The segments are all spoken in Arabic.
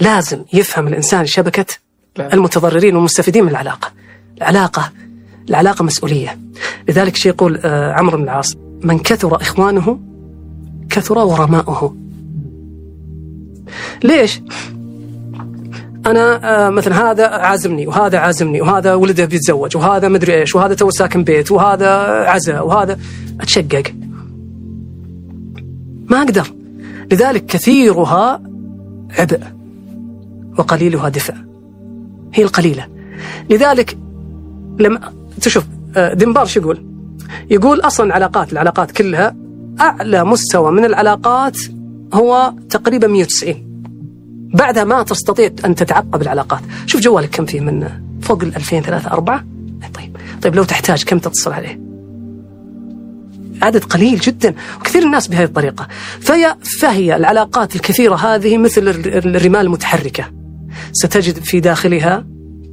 لازم يفهم الإنسان شبكة المتضررين والمستفيدين من العلاقة. العلاقة العلاقة مسؤولية. لذلك شيء يقول آه، عمرو بن العاص من كثر إخوانه كثر ورماؤه. ليش؟ أنا آه، مثلا هذا عازمني وهذا عازمني وهذا ولده بيتزوج وهذا مدري إيش وهذا تو ساكن بيت وهذا عزاء وهذا أتشقق. ما أقدر. لذلك كثيرها عبء. وقليلها دفء. هي القليلة. لذلك لما تشوف آه، دنبار شو يقول؟ يقول أصلا العلاقات العلاقات كلها أعلى مستوى من العلاقات هو تقريبا 190 بعدها ما تستطيع أن تتعقب العلاقات. شوف جوالك كم فيه من فوق ال 2000 3 4 طيب طيب لو تحتاج كم تتصل عليه؟ عدد قليل جدا. وكثير الناس بهذه الطريقة. فهي, فهي العلاقات الكثيرة هذه مثل الرمال المتحركة. ستجد في داخلها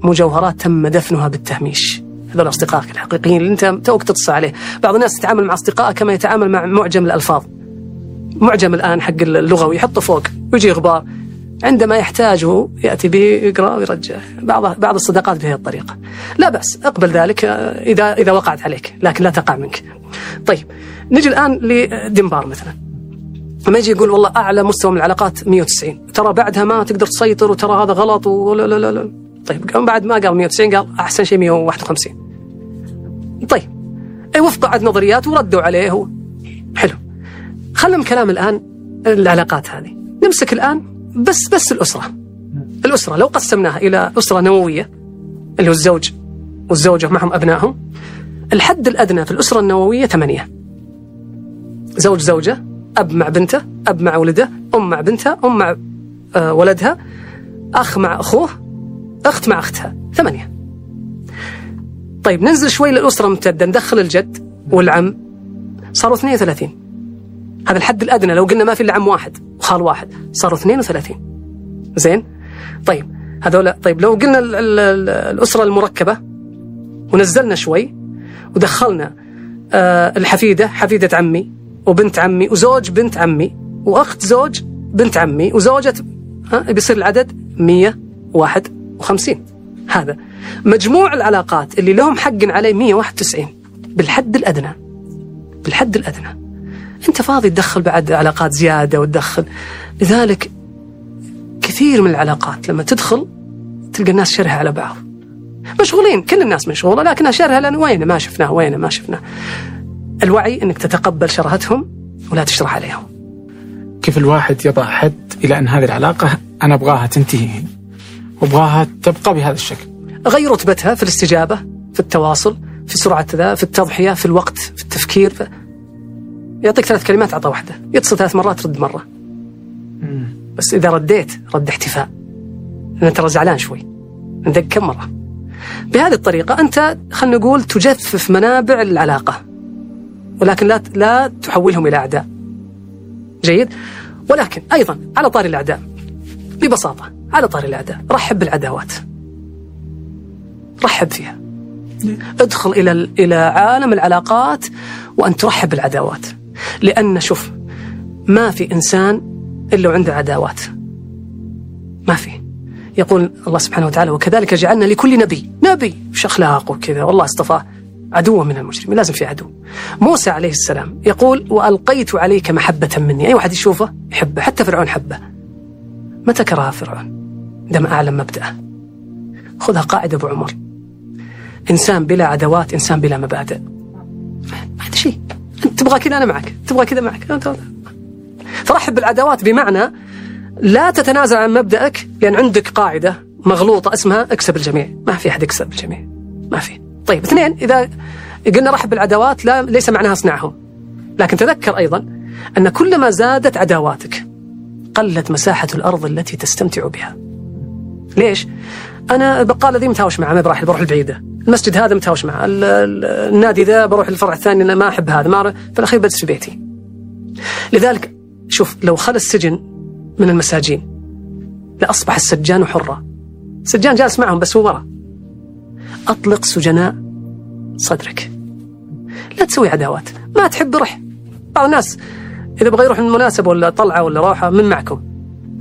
مجوهرات تم دفنها بالتهميش. هذول أصدقائك الحقيقيين اللي أنت توك تتصل عليه. بعض الناس تتعامل مع أصدقائه كما يتعامل مع معجم الألفاظ. معجم الآن حق اللغوي يحطه فوق ويجي غبار. عندما يحتاجه يأتي به يقرأ ويرجع بعض بعض الصداقات بهذه الطريقة. لا بأس أقبل ذلك إذا إذا وقعت عليك لكن لا تقع منك. طيب نجي الآن لدنبار مثلا. لما يجي يقول والله أعلى مستوى من العلاقات 190 ترى بعدها ما تقدر تسيطر وترى هذا غلط ولا لا لا لا طيب بعد ما قال 190 قال أحسن شيء 151 طيب أي وفق عد نظريات وردوا عليه هو حلو. خلنا كلام الآن العلاقات هذه. نمسك الآن بس بس الأسرة. الأسرة لو قسمناها إلى أسرة نووية اللي هو الزوج والزوجة معهم أبنائهم الحد الأدنى في الأسرة النووية ثمانية. زوج زوجة أب مع بنته أب مع ولده أم مع بنتها أم مع آه، ولدها أخ مع أخوه أخت مع أختها ثمانية. طيب ننزل شوي للأسرة الممتدة ندخل الجد والعم. صاروا 32 هذا الحد الأدنى لو قلنا ما في إلا عم واحد وخال واحد. صاروا 32 زين؟ طيب هذول طيب لو قلنا ال ال ال الأسرة المركبة ونزلنا شوي ودخلنا آه الحفيدة حفيدة عمي. وبنت عمي وزوج بنت عمي وأخت زوج بنت عمي وزوجة ها بيصير العدد 151 هذا مجموع العلاقات اللي لهم حق عليه 191 بالحد الأدنى بالحد الأدنى. أنت فاضي تدخل بعد علاقات زيادة وتدخل. لذلك كثير من العلاقات لما تدخل تلقى الناس شرها على بعض. مشغولين كل الناس مشغولة لكنها شرها لأن وين ما شفناه وين ما شفناه. الوعي أنك تتقبل شرهتهم ولا تشرح عليهم. كيف الواحد يضع حد إلى أن هذه العلاقة أنا أبغاها تنتهي؟ وأبغاها تبقى بهذا الشكل. غير رتبتها في الاستجابة في التواصل في سرعة ذا في التضحية في الوقت في التفكير في يعطيك ثلاث كلمات عطى واحدة. يتصل ثلاث مرات رد مرة. بس إذا رديت رد احتفاء. لأن ترى زعلان شوي. ندق كم مرة؟ بهذه الطريقة أنت خلينا نقول تجفف منابع العلاقة. ولكن لا لا تحولهم إلى أعداء. جيد؟ ولكن أيضا على طاري الأعداء ببساطة على طاري الأعداء رحب بالعداوات. رحب فيها. ادخل إلى إلى عالم العلاقات وأن ترحب بالعداوات. لأن شوف ما في إنسان إلا وعنده عداوات. ما في. يقول الله سبحانه وتعالى وكذلك جعلنا لكل نبي نبي وش أخلاقه وكذا. والله اصطفاه. عدوا من المجرمين لازم في عدو. موسى عليه السلام يقول وألقيت عليك محبة مني. أي واحد يشوفه يحبه حتى فرعون حبه. متى كره فرعون؟ عندما أعلم مبدأه. خذها قاعدة أبو عمر. إنسان بلا عدوات إنسان بلا مبادئ. ما عندي شيء. أنت تبغى كذا أنا معك. تبغى كذا معك. فرحب بالعداوات بمعنى لا تتنازل عن مبدأك لأن عندك قاعدة مغلوطة اسمها اكسب الجميع. ما في أحد يكسب الجميع. ما في. طيب اثنين إذا قلنا رحب بالعداوات لا ليس معناها اصنعهم لكن تذكر أيضا أن كلما زادت عداواتك قلت مساحة الأرض التي تستمتع بها. ليش؟ أنا البقالة ذي متهاوش معها ما بروح بروح البعيدة. المسجد هذا متهاوش معه. النادي ذا بروح الفرع الثاني أنا ما أحب هذا ما في الأخير بجلس في بيتي. لذلك شوف لو خلى السجن من المساجين لأصبح السجان حرا السجان جالس معهم بس هو ورا أطلق سجناء صدرك. لا تسوي عداوات. ما تحب روح. بعض الناس إذا بغى يروح المناسبة ولا طلعة ولا روحة من معكم.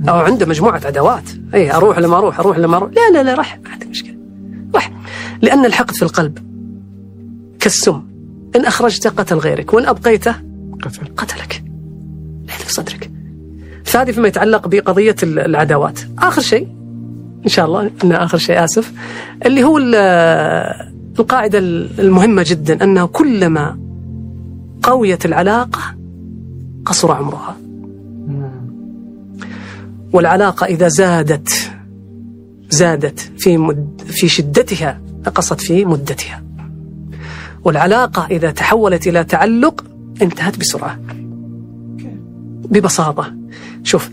أو عنده مجموعة عداوات. اي أروح لما أروح أروح لما أروح. لا لا لا رح ما عندك مشكلة. رح لأن الحقد في القلب. كالسم. إن اخرجته قتل غيرك. وإن ابقيته قتل. قتلك. لا في صدرك. فهذه فيما يتعلق بقضية العداوات. آخر شيء إن شاء الله. ان آخر شيء آسف. اللي هو ال- القاعدة المهمة جدا انه كلما قويت العلاقة قصر عمرها. والعلاقة إذا زادت زادت في مد في شدتها نقصت في مدتها. والعلاقة إذا تحولت إلى تعلق انتهت بسرعة. ببساطة. شوف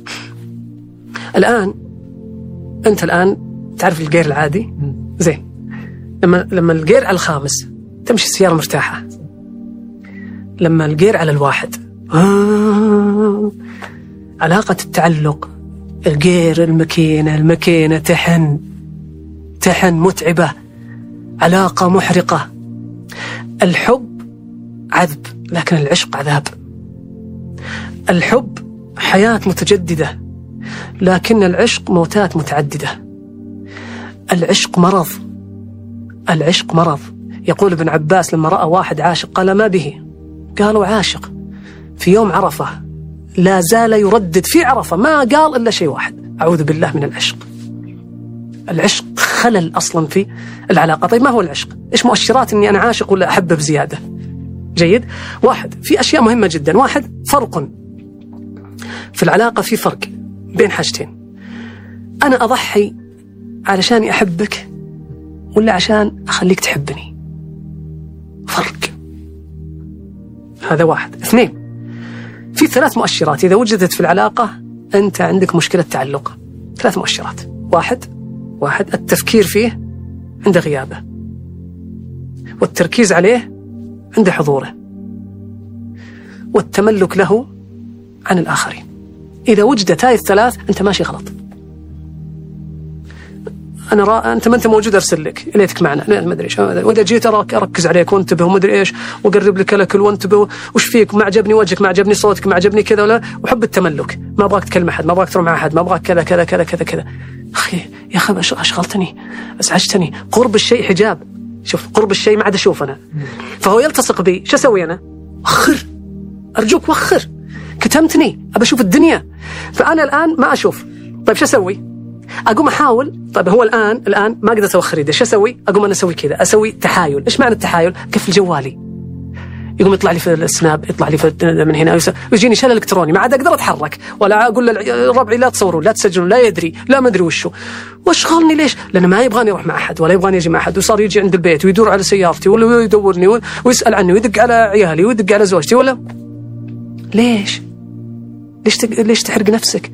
الآن أنت الآن تعرف الجير العادي؟ زين. لما لما الجير على الخامس تمشي السيارة مرتاحة. لما الجير على الواحد. آه. علاقة التعلق. الجير الماكينة الماكينة تحن. تحن متعبة. علاقة محرقة. الحب عذب لكن العشق عذاب. الحب حياة متجددة. لكن العشق موتات متعددة. العشق مرض. العشق مرض. يقول ابن عباس لما رأى واحد عاشق قال ما به؟ قالوا عاشق. في يوم عرفة لا زال يردد في عرفة ما قال إلا شيء واحد. أعوذ بالله من العشق. العشق خلل أصلا في العلاقة. طيب ما هو العشق؟ إيش مؤشرات إني أنا عاشق ولا احبه بزيادة؟ جيد. واحد في أشياء مهمة جدا. واحد فرق. في العلاقة في فرق. بين حاجتين. أنا أضحي علشان أحبك ولا عشان أخليك تحبني. فرق. هذا واحد. اثنين في ثلاث مؤشرات. إذا وجدت في العلاقة أنت عندك مشكلة تعلق. ثلاث مؤشرات. واحد واحد التفكير فيه عند غيابة. والتركيز عليه عند حضوره. والتملك له عن الآخرين. إذا وجدت هاي الثلاث أنت ماشي غلط. أنا را... أنت ما أنت موجود أرسل لك. ليتك معنا. لا ما أدري إيش وإذا جيت أراك أركز عليك وانتبه وما أدري إيش. وأقرب لك الأكل وانتبه. وش فيك؟ ما عجبني وجهك ما عجبني صوتك ما عجبني كذا ولا. وحب التملك. ما أبغاك تكلم أحد ما أبغاك تروح مع أحد ما أبغاك كذا كذا كذا كذا كذا. أخي يا أخي أشغلتني. أزعجتني. قرب الشيء حجاب. شوف قرب الشيء ما عاد أشوف أنا. فهو يلتصق بي. شو أسوي أنا؟ وخر أرجوك وخر كتمتني. ابى أشوف الدنيا. فأنا الآن ما أشوف. طيب شو أسوي؟ أقوم أحاول. طيب هو الآن الآن ما قدرت اوخر يدي شو أسوي؟ أقوم أنا أسوي كذا. أسوي تحايل، إيش معنى التحايل؟ قفل جوالي يقوم يطلع لي في السناب يطلع لي في من هنا ويجيني شلل إلكتروني. ما عاد أقدر أتحرك. ولا أقول لربعي لا تصورون لا تسجلون لا يدري لا ما أدري وشو. واشغلني ليش؟ لأنه ما يبغاني أروح مع أحد ولا يبغاني أجي مع أحد. وصار يجي عند البيت ويدور على سيارتي ولا يدورني ويسأل عني ويدق على عيالي ويدق على زوجتي ولا ليش؟ ليش ليش تحرق نفسك؟